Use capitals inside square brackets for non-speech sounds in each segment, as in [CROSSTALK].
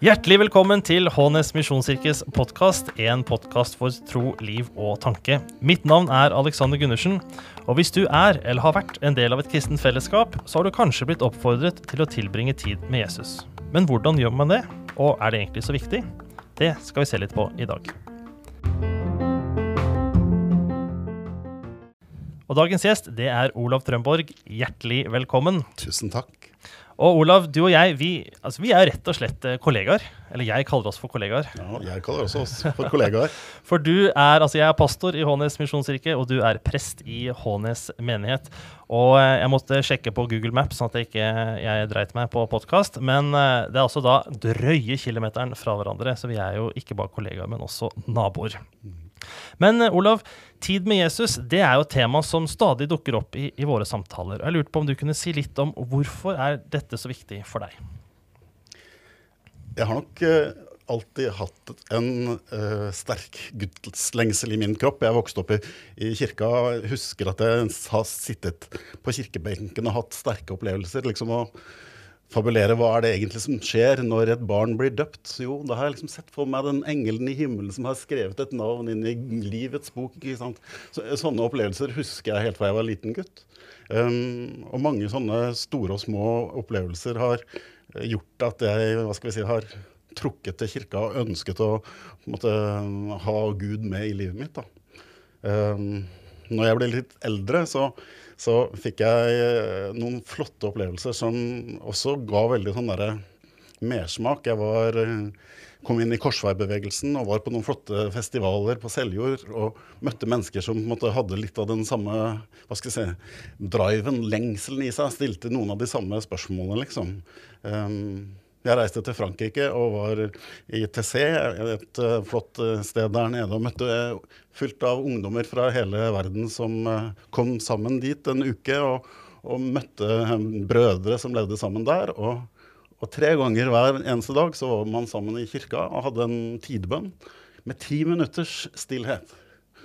Hjertelig velkommen til Hånes misjonskirkes podkast, en podkast for tro, liv og tanke. Mitt navn er Alexander Gundersen, og hvis du er eller har vært en del av et kristent fellesskap, så har du kanskje blitt oppfordret til å tilbringe tid med Jesus. Men hvordan gjør man det, og er det egentlig så viktig? Det skal vi se litt på i dag. Og dagens gjest, det er Olav Trømborg. Hjertelig velkommen. Tusen takk. Og Olav, du og jeg, vi, altså, vi er rett og slett eh, kollegaer. Eller jeg kaller oss for kollegaer. Ja, jeg kaller også oss for kollegaer. [LAUGHS] For du er, altså jeg er pastor i Hånes misjonskirke, og du er prest i Hånes menighet. Og eh, jeg måtte sjekke på Google Maps, sånn at jeg ikke jeg dreit meg på podkast. Men eh, det er altså da drøye kilometeren fra hverandre, så vi er jo ikke bare kollegaer, men også naboer. Men Olav, tid med Jesus det er jo et tema som stadig dukker opp i, i, våre samtaler. Jeg lurte på om du kunne si litt om hvorfor er dette så viktig for deg? Jeg har nok uh, alltid hatt en uh, sterk gudslengsel i min kropp. Jeg vokste opp i, i kirka. Husker at jeg har sittet på kirkebenken og hatt sterke opplevelser. liksom å fabulere hva er det egentlig som skjer når et barn blir døpt. Jo, da har jeg liksom sett for meg den engelen i himmelen som har skrevet et navn inn i livets bok. ikke sant? Så, sånne opplevelser husker jeg helt fra jeg var liten gutt. Um, og mange sånne store og små opplevelser har gjort at jeg hva skal vi si, har trukket til kirka og ønsket å måtte, ha Gud med i livet mitt. da. Um, når jeg ble litt eldre, så så fikk jeg eh, noen flotte opplevelser som også ga veldig sånn derre mersmak. Jeg var, eh, kom inn i korsveibevegelsen og var på noen flotte festivaler på Seljord og møtte mennesker som måte, hadde litt av den samme hva skal jeg si, driven, lengselen i seg. Stilte noen av de samme spørsmålene, liksom. Um, jeg reiste til Frankrike og var i Tessé, et uh, flott uh, sted der nede, og møtte uh, fullt av ungdommer fra hele verden som kom sammen dit en uke og, og møtte brødre som levde sammen der. Og, og, tre ganger hver eneste dag så var man sammen i kirka og hadde en tidbønn med ti minutters stillhet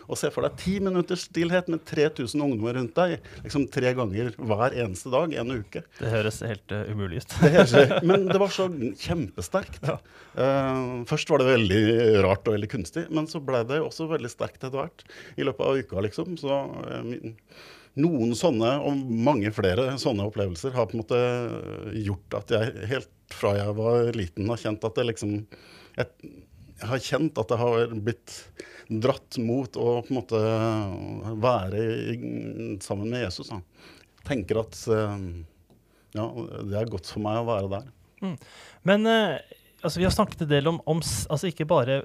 og se for deg ti minutters stillhet med 3000 ungdommer rundt deg liksom tre ganger hver eneste dag en uke. Det høres helt uh, umulig ut. det [LAUGHS] men det var så kjempesterkt. Ja. Uh, først var det veldig rart og veldig kunstig, men så ble det også veldig sterkt etter hvert. I løpet av uka, liksom. Så uh, noen sånne, og mange flere sånne opplevelser har på en måte gjort at jeg helt fra jeg var liten har kjent at det liksom jeg, jeg har kjent at jeg har blitt dratt mot å på en måte være sammen med Jesus. Da. Tenker at eh, ja, det er godt for meg å være der. Mm. Men eh, altså, vi har snakket en del om, om altså ikke bare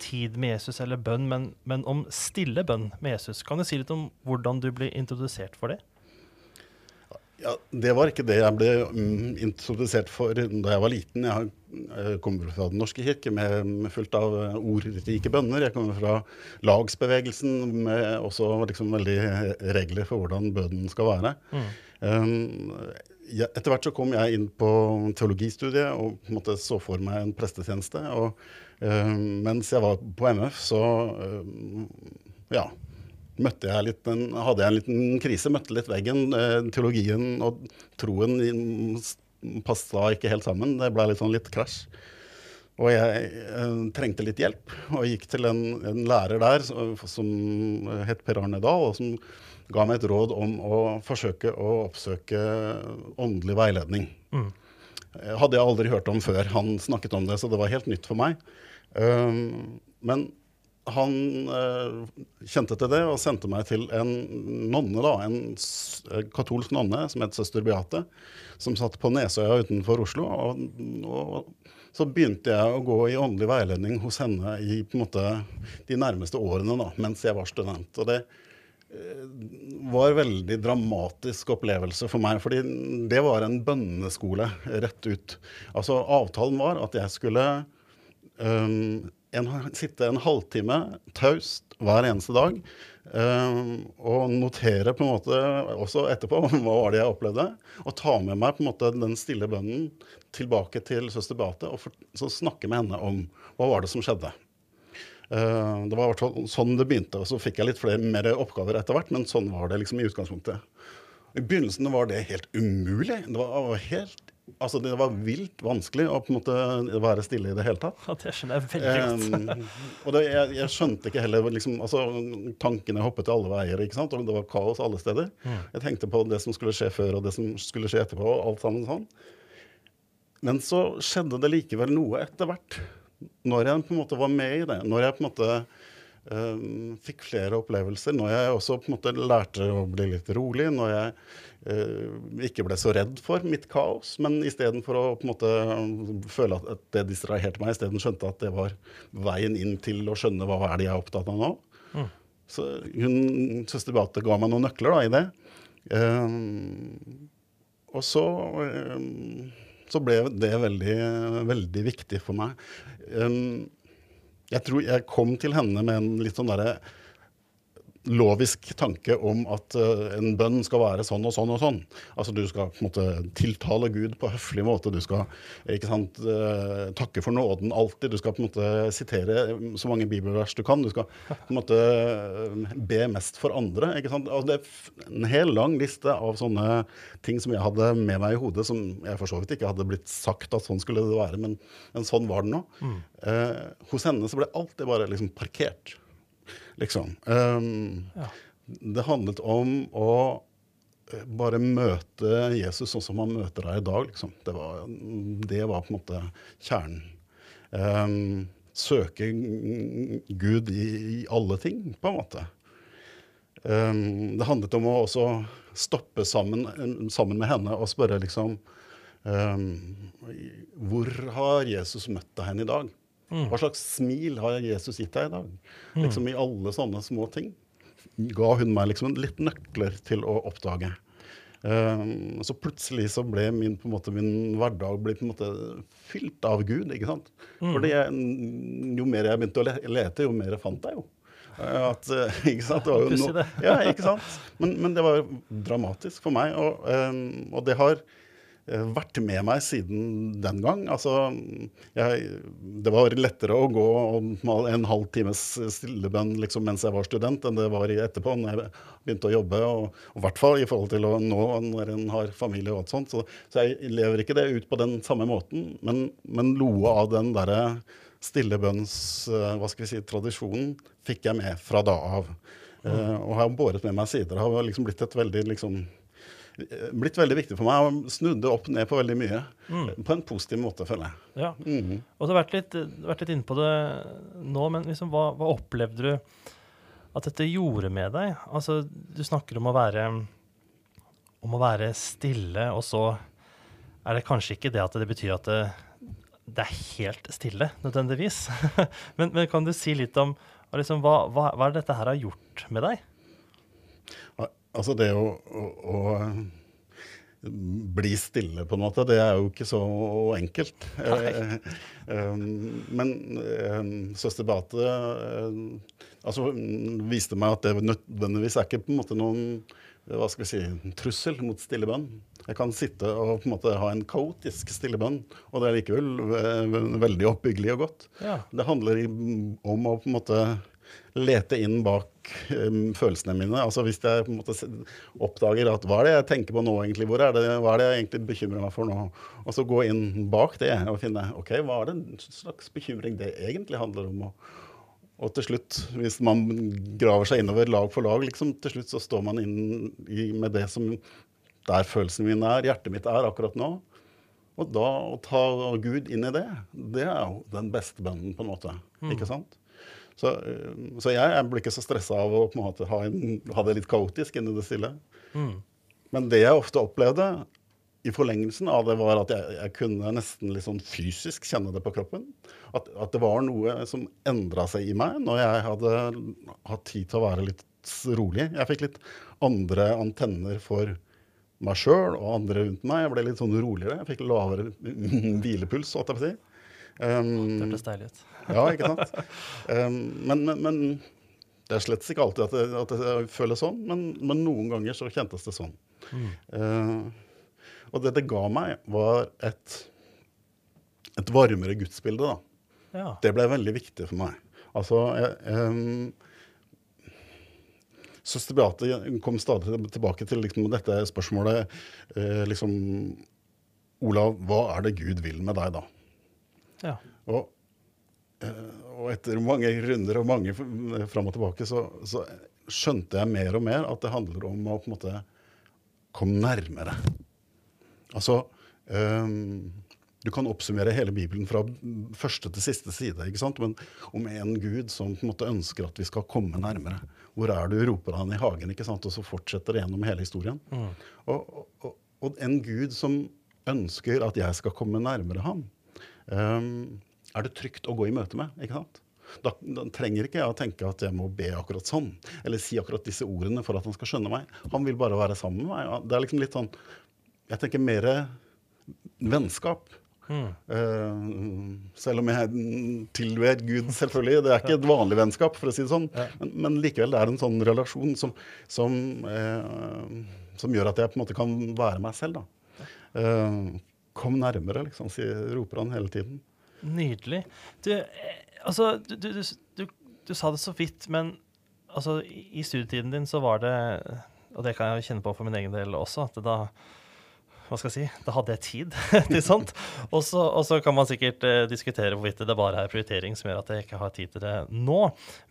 tid med Jesus eller bønn, men, men, om stille bønn med Jesus. Kan du si litt om hvordan du ble introdusert for det? Ja, Det var ikke det jeg ble mm, introdusert for da jeg var liten. Jeg kommer fra Den norske kirke med, med fullt av eh, ordrike bønner. Jeg kommer fra lagsbevegelsen med også liksom veldig regler for hvordan bønnen skal være. Mm. Um, etter hvert så kom jeg inn på teologistudiet og på en måte så for meg en prestetjeneste. Og um, mens jeg var på MF, så um, ja møtte jeg litt en, hadde jeg en liten krise, møtte litt veggen. Eh, teologien og troen passa ikke helt sammen. Det ble litt sånn litt krasj. Og jeg eh, trengte litt hjelp, og gikk til en, en lærer der som, som het Per Arne Dahl, og som ga meg et råd om å forsøke å oppsøke åndelig veiledning. Mm. Hadde jeg aldri hørt om før han snakket om det, så det var helt nytt for meg. Um, men han eh, kjente til det og sendte meg til en nonne, da, en eh, katolsk nonne som het søster Beate, som satt på Nesøya utenfor Oslo. Og, og, så begynte jeg å gå i åndelig veiledning hos henne i måte, de nærmeste årene da, mens jeg var student. Og det eh, var en veldig dramatisk opplevelse for meg, fordi det var en bønneskole rett ut. Altså Avtalen var at jeg skulle um, en, sitte en halvtime taust hver eneste dag uh, og notere på en måte også etterpå [LAUGHS] hva var det jeg opplevde, og ta med meg på en måte den stille bønnen tilbake til søster Beate og for, så snakke med henne om hva var det som skjedde. Uh, det var sånn det begynte, og så fikk jeg litt flere mer oppgaver etter hvert, men sånn var det liksom i utgangspunktet. I begynnelsen var det helt umulig. Det var helt Altså, det var vilt vanskelig å på en måte være stille i det hele tatt. Ja, det skjønner jeg veldig godt. Um, og det, jeg, jeg, skjønte ikke heller liksom, altså, Tankene hoppet til alle veier, ikke sant? og det var kaos alle steder. Mm. Jeg tenkte på det som skulle skje før, og det som skulle skje etterpå, og alt sammen sånn. Men så skjedde det likevel noe etter hvert. Når jeg på en måte var med i det. Når jeg på en måte um, fikk flere opplevelser. Når jeg også på en måte lærte å bli litt rolig. Når jeg uh, ikke ble så redd for mitt kaos, men istedenfor å på en måte føle at, det distraherte meg, isteden skjønte at det var veien inn til å skjønne hva er det jeg er opptatt av nå. Mm. Så hun, søster Beate ga meg noen nøkler da, i det. Uh, og så så ble det veldig, veldig viktig for meg. Um, jeg tror jeg kom til henne med en litt sånn derre lovisk tanke om at uh, en bønn skal være sånn og sånn og sånn. Altså Du skal på en måte tiltale Gud på høflig måte. Du skal ikke sant, uh, takke for nåden alltid. Du skal på en måte sitere så mange bibelvers du kan. Du skal på en måte uh, be mest for andre. ikke sant? Altså, det er en hel lang liste av sånne ting som jeg hadde med meg i hodet, som jeg for så vidt ikke hadde blitt sagt at sånn skulle det være, men, men sånn var det nå. Mm. hos henne så ble alt det bare liksom parkert liksom. Um, ja. Det handlet om å eh, bare møte Jesus sånn som han møter deg i dag. Liksom. Det, var, det, var, på en måte kjernen. Um, søke Gud i, i, alle ting, på en måte. Um, det handlet om å også stoppe sammen, sammen med henne og spørre liksom um, Hvor har Jesus møtt deg hen i dag? Mm. Hva slags smil har Jesus gitt deg i dag? Mm. Liksom I alle sånne små ting ga hun meg liksom litt nøkler til å oppdage. Um, så plutselig så ble min, måte, min hverdag ble fylt av Gud. ikke sant? Mm. Fordi jeg, jo mer jeg begynte å lete, jo mer jeg fant jeg jo. Eh, at, eh, ikke sant? Det var jo no, ja, ikke sant? Men, men, det var dramatisk for meg, og, um, og det har vært med meg siden den gang. Altså, jeg, det var lettere å gå en halv times stillebønn liksom, mens jeg var student, enn det var etterpå når jeg begynte å jobbe. Og, i hvert fall i forhold til nå når en har familie og alt sånt. Så, så, jeg lever ikke det ut på den samme måten, men, men noe av den derre stillebønns eh, si, fikk jeg med fra da av. Mm. Uh, og har båret med meg sider. Har liksom blitt et veldig liksom, blitt veldig viktig for meg. Og snudde opp ned på veldig mye. Mm. På en positiv måte, føler jeg. Ja. Mm -hmm. Og du har vært litt, vært litt inne på det nå, men liksom, hva, hva, opplevde du at dette gjorde med deg? Altså, du snakker om å være om å være stille, og så er det kanskje ikke det at det betyr at det, det er helt stille, nødvendigvis. [LAUGHS] men, men, kan du si litt om liksom, hva, hva, hva dette her har gjort med deg? Altså det å, å, å, bli stille, på en måte, det er jo ikke så enkelt. Eh, um, men um, søster Beate uh, altså, viste meg at det nødvendigvis er ikke på en måte noen hva skal vi si, trussel mot stille bønn. Jeg kan sitte og på en måte ha en kaotisk stille bønn, og det er likevel veldig oppbyggelig og godt. Ja. Det handler om å på en måte lete inn bak um, følelsene mine. Altså Hvis jeg måte oppdager at hva er det jeg tenker på nå, egentlig? Hvor er det, hva er det jeg egentlig bekymrer meg for nå? Og så gå inn bak det og finne ok, hva er det en slags bekymring det egentlig handler om? Og, og til slutt, hvis man graver seg innover lag for lag, liksom, til slutt så står man inn i, med det som der følelsene mine er, hjertet mitt er akkurat nå. Og da å ta Gud inn i det, det er jo den beste bønnen, på en måte. Mm. Ikke sant? Så, så jeg, jeg, blir ikke så stressa av å på en måte ha, en, ha, det litt kaotisk inni det stille. Mm. Men det jeg ofte opplevde i forlengelsen av det, var at jeg, jeg kunne nesten litt sånn fysisk kjenne det på kroppen. At, at det var noe som endra seg i meg når jeg hadde hatt tid til å være litt rolig. Jeg fikk litt andre antenner for meg sjøl og andre rundt meg. Jeg ble litt sånn roligere. Jeg fikk lavere [LAUGHS] hvilepuls, si. Um, det hørtes deilig ut. [LAUGHS] ja, ikke sant. Um, men, men, men, det er slett ikke alltid at det, at det føles sånn, men, men, noen ganger så kjentes det sånn. Mm. Uh, og det det ga meg, var et, et varmere gudsbilde, da. Ja. Det ble veldig viktig for meg. Altså, jeg, um, Søster Beate kom stadig tilbake til liksom, dette spørsmålet eh, liksom, Olav, hva er det Gud vil med deg da? Ja. Og, eh, og etter mange runder og mange fram og tilbake, så, så skjønte jeg mer og mer at det handler om å på en måte komme nærmere. Altså um, Du kan oppsummere hele Bibelen fra første til siste side, ikke sant? men om en Gud som på en måte ønsker at vi skal komme nærmere. Hvor er du? roper han i hagen, ikke sant? og så fortsetter det gjennom hele historien. Og, og, og en Gud som ønsker at jeg skal komme nærmere ham, er det trygt å gå i møte med. ikke sant? Da, da trenger ikke jeg å tenke at jeg må be akkurat sånn, eller si akkurat disse ordene for at han skal skjønne meg. Han vil bare være sammen med meg. Det er liksom litt sånn Jeg tenker mer vennskap. Eh, selv om jeg tilber Gud, selvfølgelig. Det er ikke et vanlig vennskap, for å si det sånn. Men, men likevel, det er en sånn relasjon som, som, uh, som gjør at jeg på en måte kan være meg selv. da. Eh, kom nærmere, liksom, roper han hele tiden. Nydelig. Du, eh, altså, du, du, du, sa det så vidt, men altså, i studietiden din så var det Og det kan jeg kjenne på for min egen del også, at da hva skal jeg si, da hadde jeg tid [LAUGHS] til sånt. Og så, kan man sikkert eh, diskutere hvorvidt det bare er prioritering som gjør at jeg ikke har tid til det nå.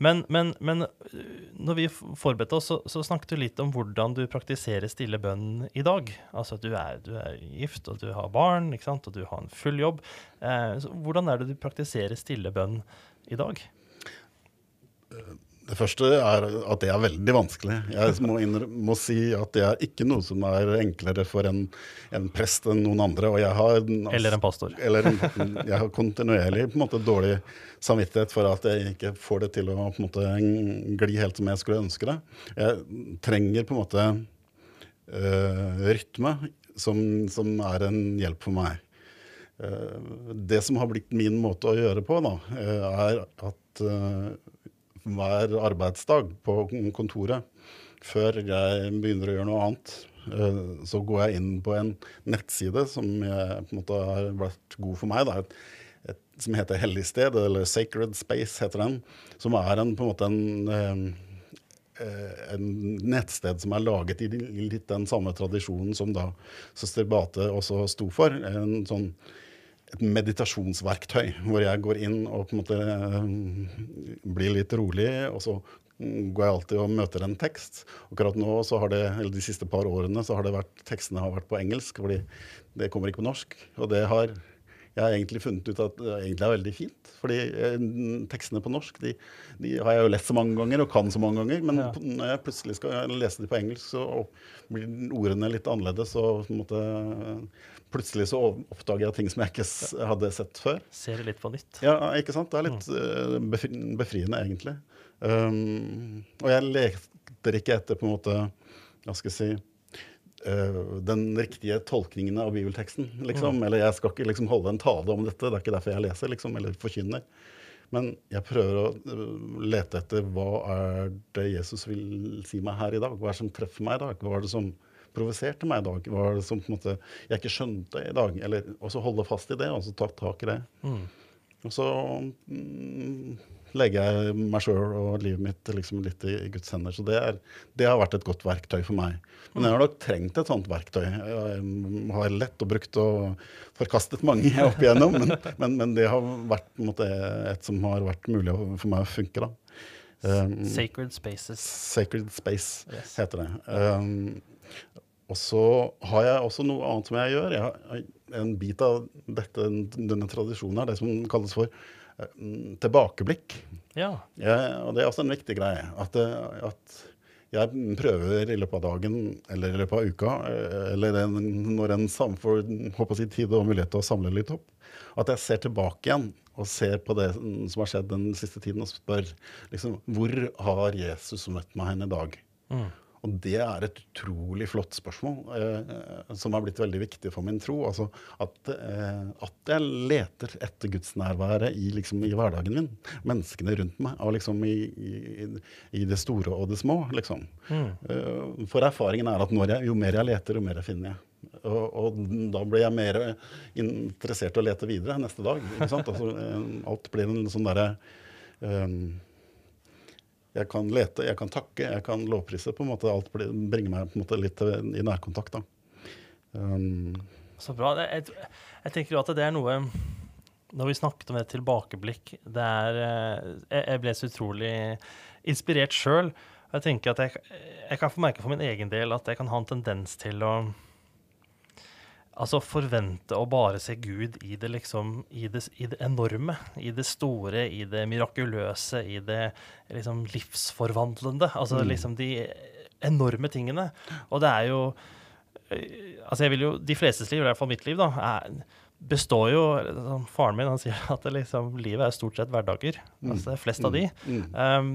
Men, men, men øh, når vi forberedte oss, så, så snakket du litt om hvordan du praktiserer stille bønn i dag. Altså du er, du er gift, og du har barn, ikke sant? og du har en full jobb. Eh, hvordan er det du praktiserer stille bønn i dag? Det første er at det er veldig vanskelig. Jeg må, må si at det er ikke noe som er enklere for en, en prest enn noen andre. Og jeg har, Eller en pastor. eller en, jeg har kontinuerlig på en måte, dårlig samvittighet for at jeg ikke får det til å på en måte, gli helt som jeg skulle ønske det. Jeg trenger på en måte øh, rytme som, som er en hjelp for meg. Eh, det som har blitt min måte å gjøre på, da, eh, er at hver arbeidsdag på kontoret, før jeg begynner å gjøre noe annet, eh, så går jeg inn på en nettside som jeg, på en måte har vært god for meg. Da, som heter Hellig sted, eller Sacred Space heter den. Som er en, på en måte en eh, eh, en nettsted som er laget i litt den samme tradisjonen som da søster Bate også sto for. En sånn, et meditasjonsverktøy hvor jeg går inn og på en måte eh, blir litt rolig, og så går jeg alltid og møter en tekst. Akkurat nå, så har det, eller de siste par årene, så har det vært, tekstene har vært på engelsk, fordi det kommer ikke på norsk. Og det har jeg har egentlig funnet ut at det egentlig er veldig fint. Fordi eh, tekstene på norsk de, de har jeg jo lest så mange ganger og kan så mange ganger. Men Ja. når jeg plutselig skal lese de på engelsk, så blir ordene litt annerledes. Og måte, plutselig så oppdager jeg ting som jeg ikke hadde sett før. Ser det litt på nytt. Ja, ikke sant? Det er litt eh, befriende, egentlig. Um, og jeg leter ikke etter på en måte Hva skal jeg si eh, Den riktige tolkningen av bibelteksten, liksom. Eller jeg skal ikke liksom holde en tale om dette, det er ikke derfor jeg leser, liksom, eller forkynner. Men jeg prøver å øh, lete etter hva er det Jesus vil si meg her i dag? Hva er det som treffer meg i dag? Hva er det som provoserte meg i dag? Hva er det som på en måte jeg ikke skjønte i dag? Eller, og så holde fast i det, og så ta tak i det. Mm. Og så mm, legger jeg meg sjøl og livet mitt liksom litt i, i Guds hender. Så det, er, det har vært et godt verktøy for meg. Men jeg har nok trengt et sånt verktøy. Jeg har lett og brukt og forkastet mange [LAUGHS] opp igjennom, men, men, men det har vært måte, et som har vært mulig for meg å funke. da. Um, Sacred spaces. Sacred Space Yes. heter det. Um, og så har jeg også noe annet som jeg gjør. Jeg har en bit av dette, denne tradisjonen her, det som kalles for tilbakeblikk. Ja. Jeg, og det er også en viktig greie. At, eh, at jeg prøver i løpet av dagen eller i løpet av uka, eh, eller en, når en får håper jeg, tid og mulighet til å samle litt opp, at jeg ser tilbake igjen og ser på det som har skjedd den siste tiden, og spør liksom, hvor har Jesus møtt meg hen i dag? Mm. Og det er et utrolig flott spørsmål, eh, eh, som er blitt veldig viktig for min tro. Altså at, eh, at jeg leter etter gudsnærværet i, liksom, i hverdagen min. Menneskene rundt meg, og liksom i, i, i det store og det små. liksom. Mm. Eh, for erfaringen er at når jeg, jo mer jeg leter, jo mer jeg finner jeg. Og, og da blir jeg mer interessert i å lete videre neste dag. ikke sant? Altså, eh, alt blir en sånn derre eh, jeg kan lete, jeg kan takke, jeg kan lovprise. på en måte Alt bringer meg på en måte litt i nærkontakt. da. Um, så bra. Jeg, jeg, tenker jo at det er noe Når vi snakket om et tilbakeblikk det er, eh, Jeg ble så utrolig inspirert sjøl. Jeg tenker at jeg, jeg kan få merke for min egen del at jeg kan ha en tendens til å Altså forvente å bare se Gud i det liksom i det, i det, enorme, i det store, i det mirakuløse, i det liksom livsforvandlende. Altså mm. liksom de enorme tingene. Og det er jo Eh, altså jeg vil jo, De flestes liv, i hvert fall mitt liv, da, er, består jo liksom, Faren min han sier at liksom, livet er stort sett hverdager. Mm. altså Flest av de. Mm. Um,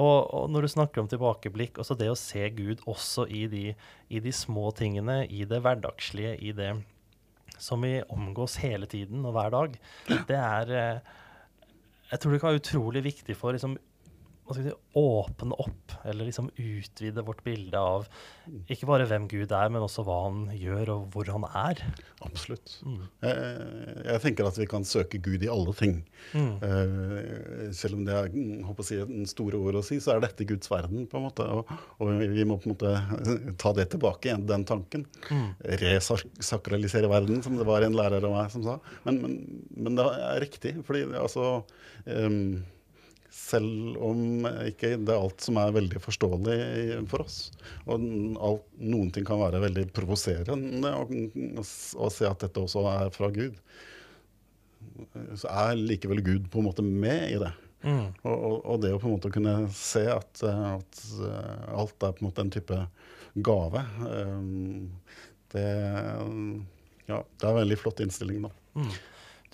og, og, når du snakker om tilbakeblikk, også det å se Gud også i de, i de små tingene, i det hverdagslige, i det som vi omgås hele tiden og hver dag, det er eh, Jeg tror det kan være utrolig viktig for liksom, si, åpne opp, eller liksom utvide vårt bilde av ikke bare hvem Gud er, men også hva han gjør, og hvor han er. Absolutt. Mm. Jeg, jeg, tenker at vi kan søke Gud i alle ting. Mm. Uh, selv om det er håper å si, en store ord å si, så er dette Guds verden, på en måte. Og, og vi må på en måte ta det tilbake igjen, den tanken. Mm. Resakralisere verden, som det var en lærer av meg som sa. Men, men, men det er riktig, fordi altså um, selv om ikke det er alt som er veldig forståelig for oss. Og alt, noen ting kan være veldig provoserende å se at dette også er fra Gud. Så er likevel Gud på en måte med i det. Mm. Og, og, og, det å på en måte kunne se at, at, alt er på en måte en type gave, det, ja, det er en veldig flott innstilling, da. Mm.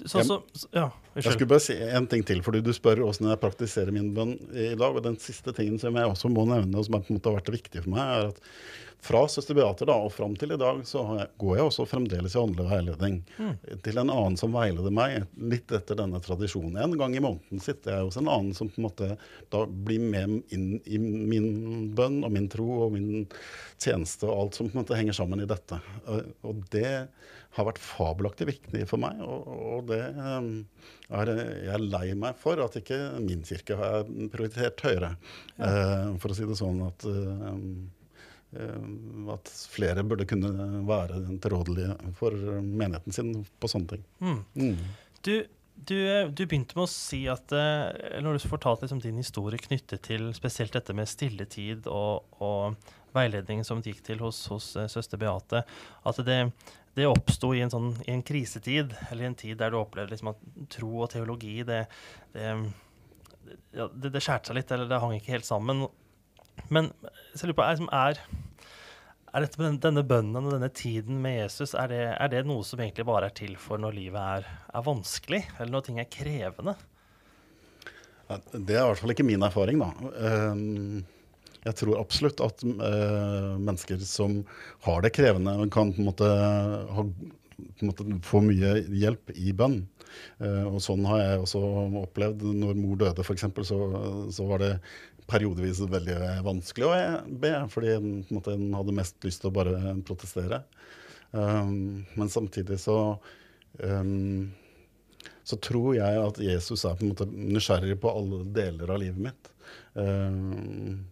Så, så, ja, jeg skulle bare si en ting til, fordi du spør hvordan jeg praktiserer min bønn i dag. Og den siste tingen som jeg også må nevne, og som på en måte har vært viktig for meg, er at fra søster Beate da, og fram til i dag så går jeg også fremdeles i åndelig veiledning mm. til en annen som veileder meg, litt etter denne tradisjonen. En gang i måneden sitter jeg hos en annen som på en måte da blir med inn i min bønn og min tro og min tjeneste og alt som på en måte henger sammen i dette. Og det har vært fabelaktig viktig for meg, og, og det um, er jeg er lei meg for at ikke min kirke har prioritert høyere. Ja. Uh, for å si det sånn at uh, Eh, at flere burde kunne være tilrådelige for menigheten sin på sånne ting. Mm. Mm. Du, du, du, begynte med å si at eh, når du fortalte liksom din historie knyttet til spesielt dette med stilletid og, og veiledningen som det gikk til hos, hos søster Beate, at det, det oppsto i, sånn, i, en krisetid, eller i en tid der du opplevde liksom at tro og teologi det, det, ja, det, det skjærte seg litt, eller det hang ikke helt sammen. Men så jeg lurer på, er, er, er dette med denne bønnen og denne tiden med Jesus, er det, er det, noe som egentlig bare er til for når livet er, er vanskelig, eller når ting er krevende? Det er i hvert fall ikke min erfaring, da. Ehm, jeg tror absolutt at eh, mennesker som har det krevende, kan på en måte, ha, på få mye hjelp i bønn. Eh, og sånn har jeg også opplevd. Når mor døde, f.eks., så, så var det periodevis veldig vanskelig å be, fordi måte, en hadde mest lyst til å bare protestere. Um, men samtidig så um, så tror jeg at Jesus er på en måte nysgjerrig på alle deler av livet mitt. Um,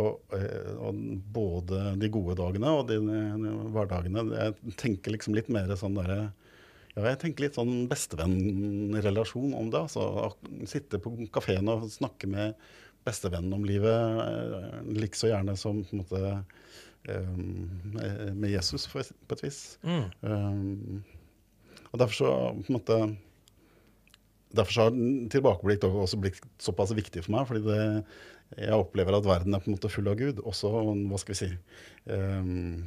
og, eh, og, både de gode dagene og de, de hverdagene. Jeg tenker liksom litt mer sånn derre ja, jeg tenker litt sånn bestevennrelasjon om det. altså Sitte på kafeen og snakke med bestevennen om livet eh, like så gjerne som på en måte eh, med Jesus, på et vis. Mm. Um, og derfor så på en måte Derfor så har tilbakeblikk også blitt såpass viktig for meg. fordi det, jeg opplever at verden er på en måte full av Gud. Også hva skal vi si um,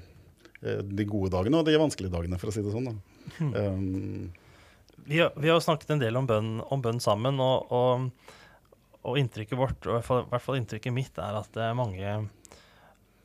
de gode dagene og de vanskelige dagene, for å si det sånn. Um, vi, har, vi, har, snakket en del om bønn, om bønn sammen. og, og og inntrykket vårt, og i hvert fall inntrykket mitt, er at mange,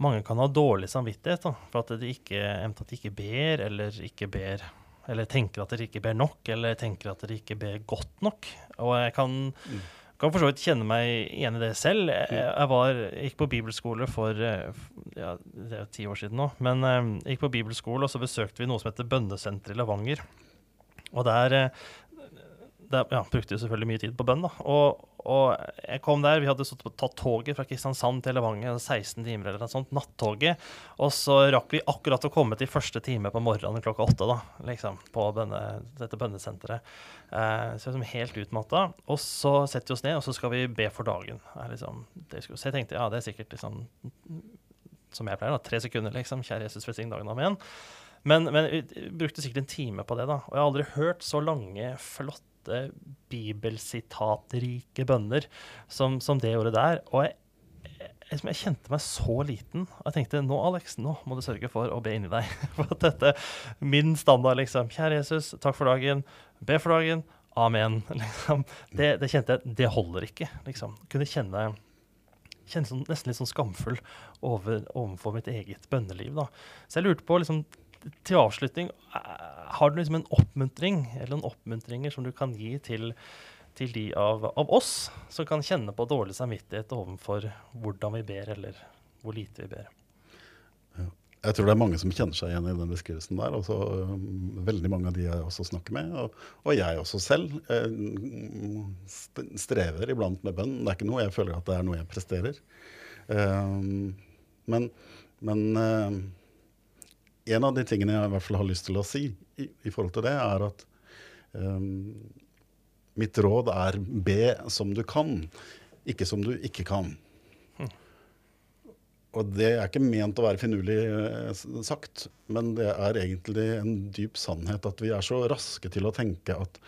mange kan ha dårlig samvittighet da, for at de, ikke, at de ikke ber, eller ikke ber eller tenker at de ikke ber nok, eller tenker at de ikke ber godt nok. Og jeg kan, mm. kan for så vidt kjenne meg igjen i det selv. Jeg, jeg, var, gikk på bibelskole for ja, det er ti år siden nå. Men jeg gikk på bibelskole, og så besøkte vi noe som heter Bønnesenteret i Lavanger. Og der det, ja, brukte jo selvfølgelig mye tid på bønn. da. Og, og jeg kom der, vi hadde tatt toget fra Kristiansand til Levanger, 16 timer eller noe sånt, nattoget. Og så rakk vi akkurat å komme til første time på morgenen klokka åtte, da, liksom, på bønne, dette bønnesenteret. Eh, så liksom helt utmatta. Og så setter vi oss ned, og så skal vi be for dagen. Liksom, så jeg tenkte ja, det er sikkert liksom som jeg pleier, da, tre sekunder, liksom. Kjære Jesus, velsign dagen. Amen. Men, men vi brukte sikkert en time på det, da. Og jeg har aldri hørt så lange, flotte, bibelsitatrike bønner som, som det gjorde der. Og jeg, jeg, jeg, kjente meg så liten. Og jeg tenkte nå, Alex, nå må du sørge for å be inni deg. [LAUGHS] For at dette min standard, liksom. Kjære Jesus, takk for dagen. Be for dagen. Amen. [LAUGHS] Liksom. Det, det, kjente jeg Det holder ikke, liksom. Kunne kjenne kjenne sånn, nesten litt sånn skamfull over, overfor mitt eget bønneliv. Da. Så jeg lurte på, liksom, til avslutning, eh, har du liksom en oppmuntring eller noen oppmuntringer som du kan gi til, til de av, av, oss som kan kjenne på dårlig samvittighet overfor hvordan vi ber, eller hvor lite vi ber? Jeg tror det er mange som kjenner seg igjen i den beskrivelsen der. Også, um, veldig mange av de jeg også snakker med, og, og jeg også selv, eh, strever iblant med bønn. Det er ikke noe jeg føler at det er noe jeg presterer. Um, men, men en av de tingene jeg i hvert fall har lyst til å si i, i forhold til det, er at um, mitt råd er be som du kan, ikke som du ikke kan. Hm. Og det er ikke ment å være finurlig eh, sagt, men det er egentlig en dyp sannhet at vi er så raske til å tenke at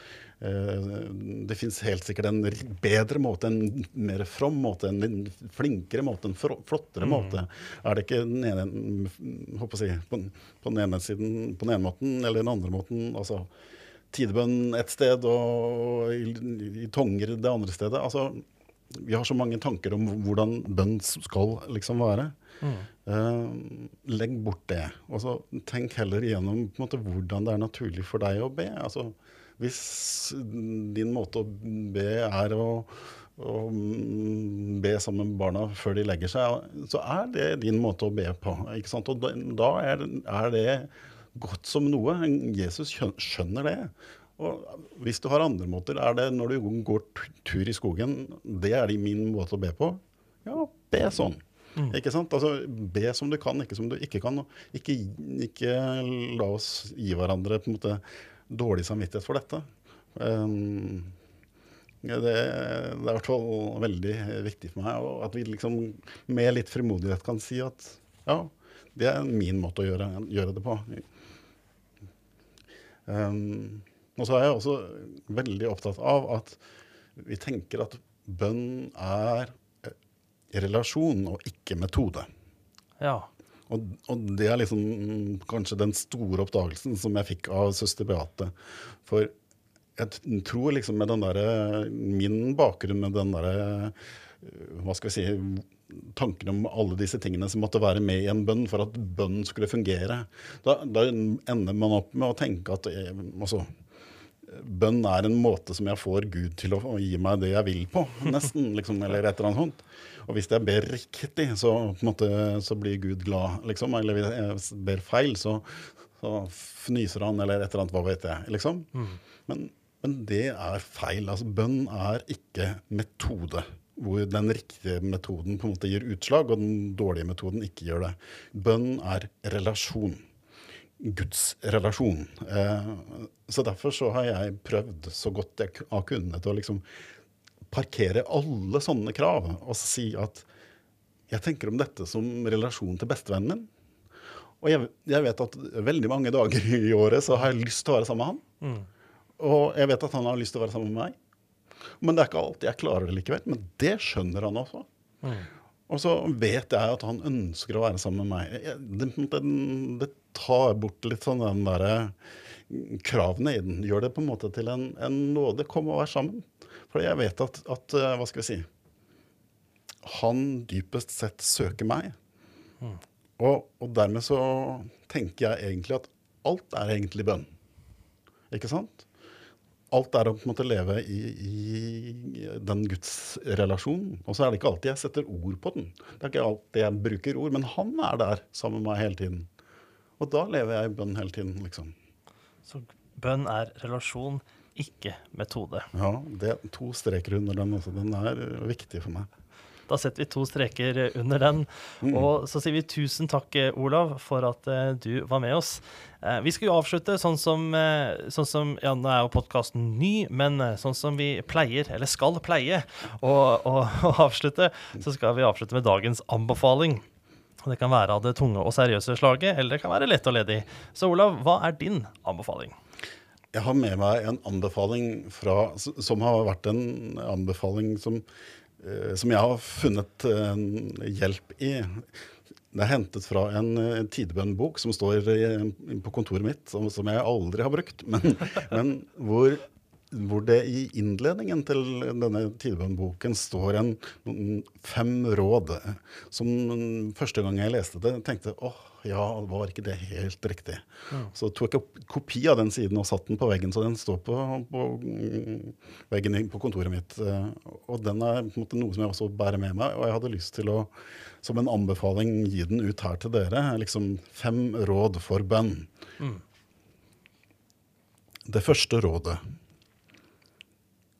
det fins helt sikkert en bedre måte, en mer from måte, en flinkere måte, en flottere mm. måte. Er det ikke den ene, si, på, på, den ene siden på den ene måten eller den andre måten? altså Tidebønn ett sted og i, i tonger det andre stedet. altså vi har så mange tanker om hvordan bønn skal liksom være. Mm. Uh, legg bort det. Og så tenk heller igjennom måte, hvordan det er naturlig for deg å be. Altså, hvis din måte å be er å, å be sammen med barna før de legger seg, så er det din måte å be på. ikke sant? Og da er, er det godt som noe. Jesus skjønner det. Og hvis du har andre måter, er det når du går tur i skogen, det er min måte å be på? Ja, be sånn. Mm. Ikke sant? Altså, be som du kan, ikke som du ikke kan. Ikke, ikke la oss gi hverandre på en måte dårlig samvittighet for dette. Um, det, det, er i hvert fall veldig viktig for meg at vi liksom med litt frimodighet kan si at ja, det er min måte å gjøre, gjøre det på. Um, og så er jeg også veldig opptatt av at vi tenker at bønn er relasjon og ikke metode. Ja. Og, og, det er liksom kanskje den store oppdagelsen som jeg fikk av søster Beate. For jeg tror liksom med den derre Min bakgrunn med den derre Hva skal vi si Tanken om alle disse tingene som måtte være med i en bønn for at bønnen skulle fungere. Da, da ender man opp med å tenke at altså, bønn er en måte som jeg får Gud til å gi meg det jeg vil på, nesten. liksom, Eller et eller annet sånt. Og hvis jeg ber riktig, så, måte, så blir Gud glad, liksom. Eller hvis jeg ber feil, så, så fnyser han, eller et eller annet, hva vet jeg. liksom. Men, men, det er feil. altså Bønn er ikke metode. Hvor den riktige metoden på en måte gir utslag, og den dårlige metoden ikke gjør det. Bønn er relasjon. Guds relasjon. Eh, så derfor så har jeg prøvd så godt jeg har kunnet å liksom parkere alle sånne krav og si at jeg tenker om dette som relasjon til bestevennen min. Og jeg, jeg, vet at veldig mange dager i året så har jeg lyst til å være sammen med han. Mm. Og jeg vet at han har lyst til å være sammen med meg. Men det er ikke alltid jeg klarer det likevel. Men det skjønner han også. Mm. Og så vet jeg at han ønsker å være sammen med meg. Det, det, det tar bort litt sånn den derre kravene i den. Gjør det på en måte til en, en nåde. Kom og vær sammen. For jeg vet at, at, eh, Hva skal vi si Han dypest sett søker meg. Mm. Og, og, dermed så tenker jeg egentlig at alt er egentlig bønn. Ikke sant? Alt er å på en måte leve i, i den gudsrelasjonen. Og så er det ikke alltid jeg setter ord på den. Det er ikke alltid jeg bruker ord, men han er der sammen med meg hele tiden. Og da lever jeg i bønn hele tiden, liksom. Så bønn er relasjon ikke-metode. Ja, det er to streker under den også. Den er viktig for meg. Da setter vi to streker under den. Mm. Og så sier vi tusen takk, eh, Olav, for at eh, du var med oss. Eh, vi skal jo avslutte sånn som, eh, sånn som Ja, nå er jo podkasten ny, men eh, sånn som vi pleier, eller skal pleie, å, å, [LAUGHS] å avslutte, så skal vi avslutte med dagens anbefaling. Det kan være av det tunge og seriøse slaget, eller det kan være lett og ledig. Så Olav, hva er din anbefaling? Jeg har med meg en anbefaling fra, som har vært en anbefaling som, eh, som jeg har funnet eh, hjelp i. Det er hentet fra en eh, tidebønnbok som står på kontoret mitt, som, som jeg aldri har brukt. Men, [LAUGHS] men hvor, hvor det i innledningen til denne tidebønnboken står en, fem råd som første gang jeg leste det, tenkte åh, ja, var ikke det helt riktig? Så tok jeg kopi av den siden og satt den på veggen, så den står på, på mm, veggen på kontoret mitt. Eh, Og den er måte noe som jeg også bærer med meg, og jeg hadde lyst til å, som en anbefaling, gi den ut her til dere. Liksom fem råd for bønn. Det første rådet.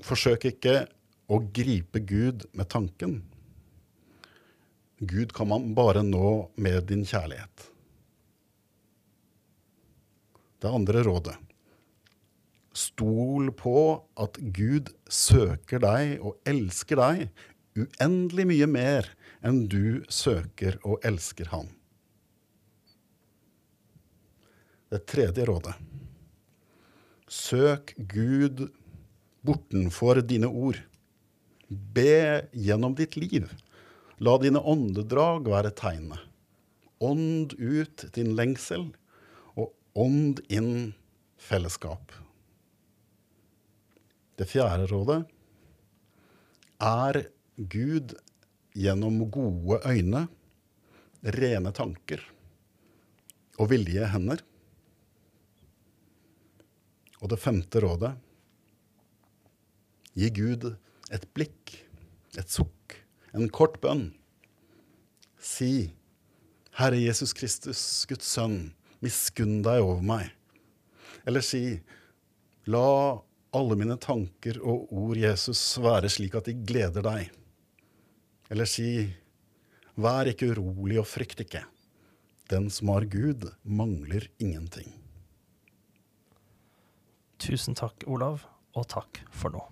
Forsøk ikke å gripe Gud med tanken. Gud kan man bare nå med din kjærlighet. Det andre rådet. Stol på at Gud søker deg og elsker deg uendelig mye mer enn du søker og elsker Han. Det tredje rådet. Søk Gud bortenfor dine ord. Be gjennom ditt liv. La dine åndedrag være tegnet. Ånd ut din lengsel, ånd inn fellesskap. Det fjerde rådet er Gud gjennom gode øyne, rene tanker og villige hender. Og det femte rådet Gi Gud et blikk, et sukk, en kort bønn. Si, Herre Jesus Kristus, Guds sønn, miskunn deg over meg. Eller si, la alle mine tanker og ord, Jesus, være slik at de gleder deg. Eller si, vær ikke urolig og frykt ikke. Den som har Gud, mangler ingenting. Tusen takk, Olav, og takk for nå.